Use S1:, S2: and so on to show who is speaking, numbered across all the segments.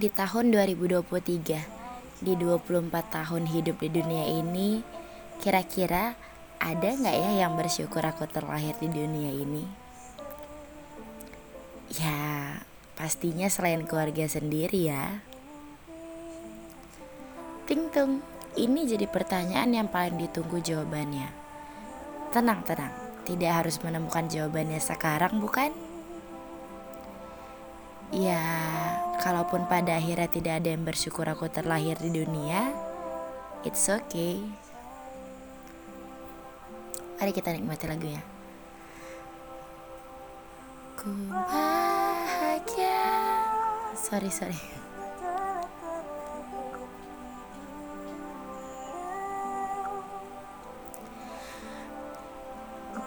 S1: Di tahun 2023, di 24 tahun hidup di dunia ini, kira-kira ada nggak ya yang bersyukur aku terlahir di dunia ini? Ya, pastinya selain keluarga sendiri ya. Ting tung, ini jadi pertanyaan yang paling ditunggu jawabannya. Tenang, tenang, tidak harus menemukan jawabannya sekarang, bukan? Ya, kalaupun pada akhirnya tidak ada yang bersyukur aku terlahir di dunia, it's okay. Mari kita nikmati lagunya. Ku bahagia. Sorry, sorry.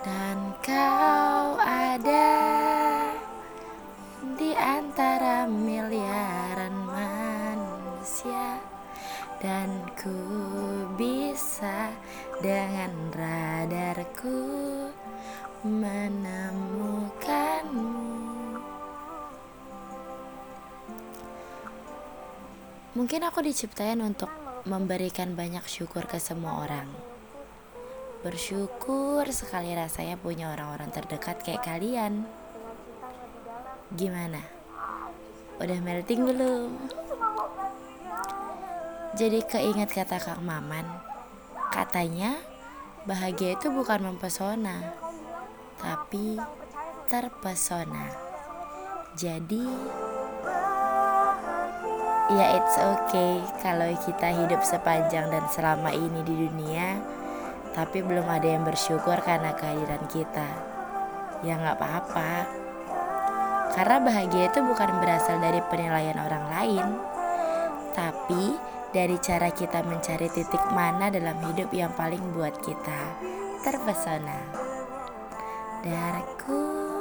S1: Dan kau ada di antara miliaran Dan ku bisa dengan radarku menemukanmu Mungkin aku diciptain untuk memberikan banyak syukur ke semua orang Bersyukur sekali rasanya punya orang-orang terdekat kayak kalian. Gimana? Udah melting belum? Jadi keinget kata Kang Maman. Katanya bahagia itu bukan mempesona, tapi terpesona. Jadi ya it's okay kalau kita hidup sepanjang dan selama ini di dunia tapi belum ada yang bersyukur karena kehadiran kita. Ya nggak apa-apa. Karena bahagia itu bukan berasal dari penilaian orang lain, tapi dari cara kita mencari titik mana dalam hidup yang paling buat kita terpesona. Darahku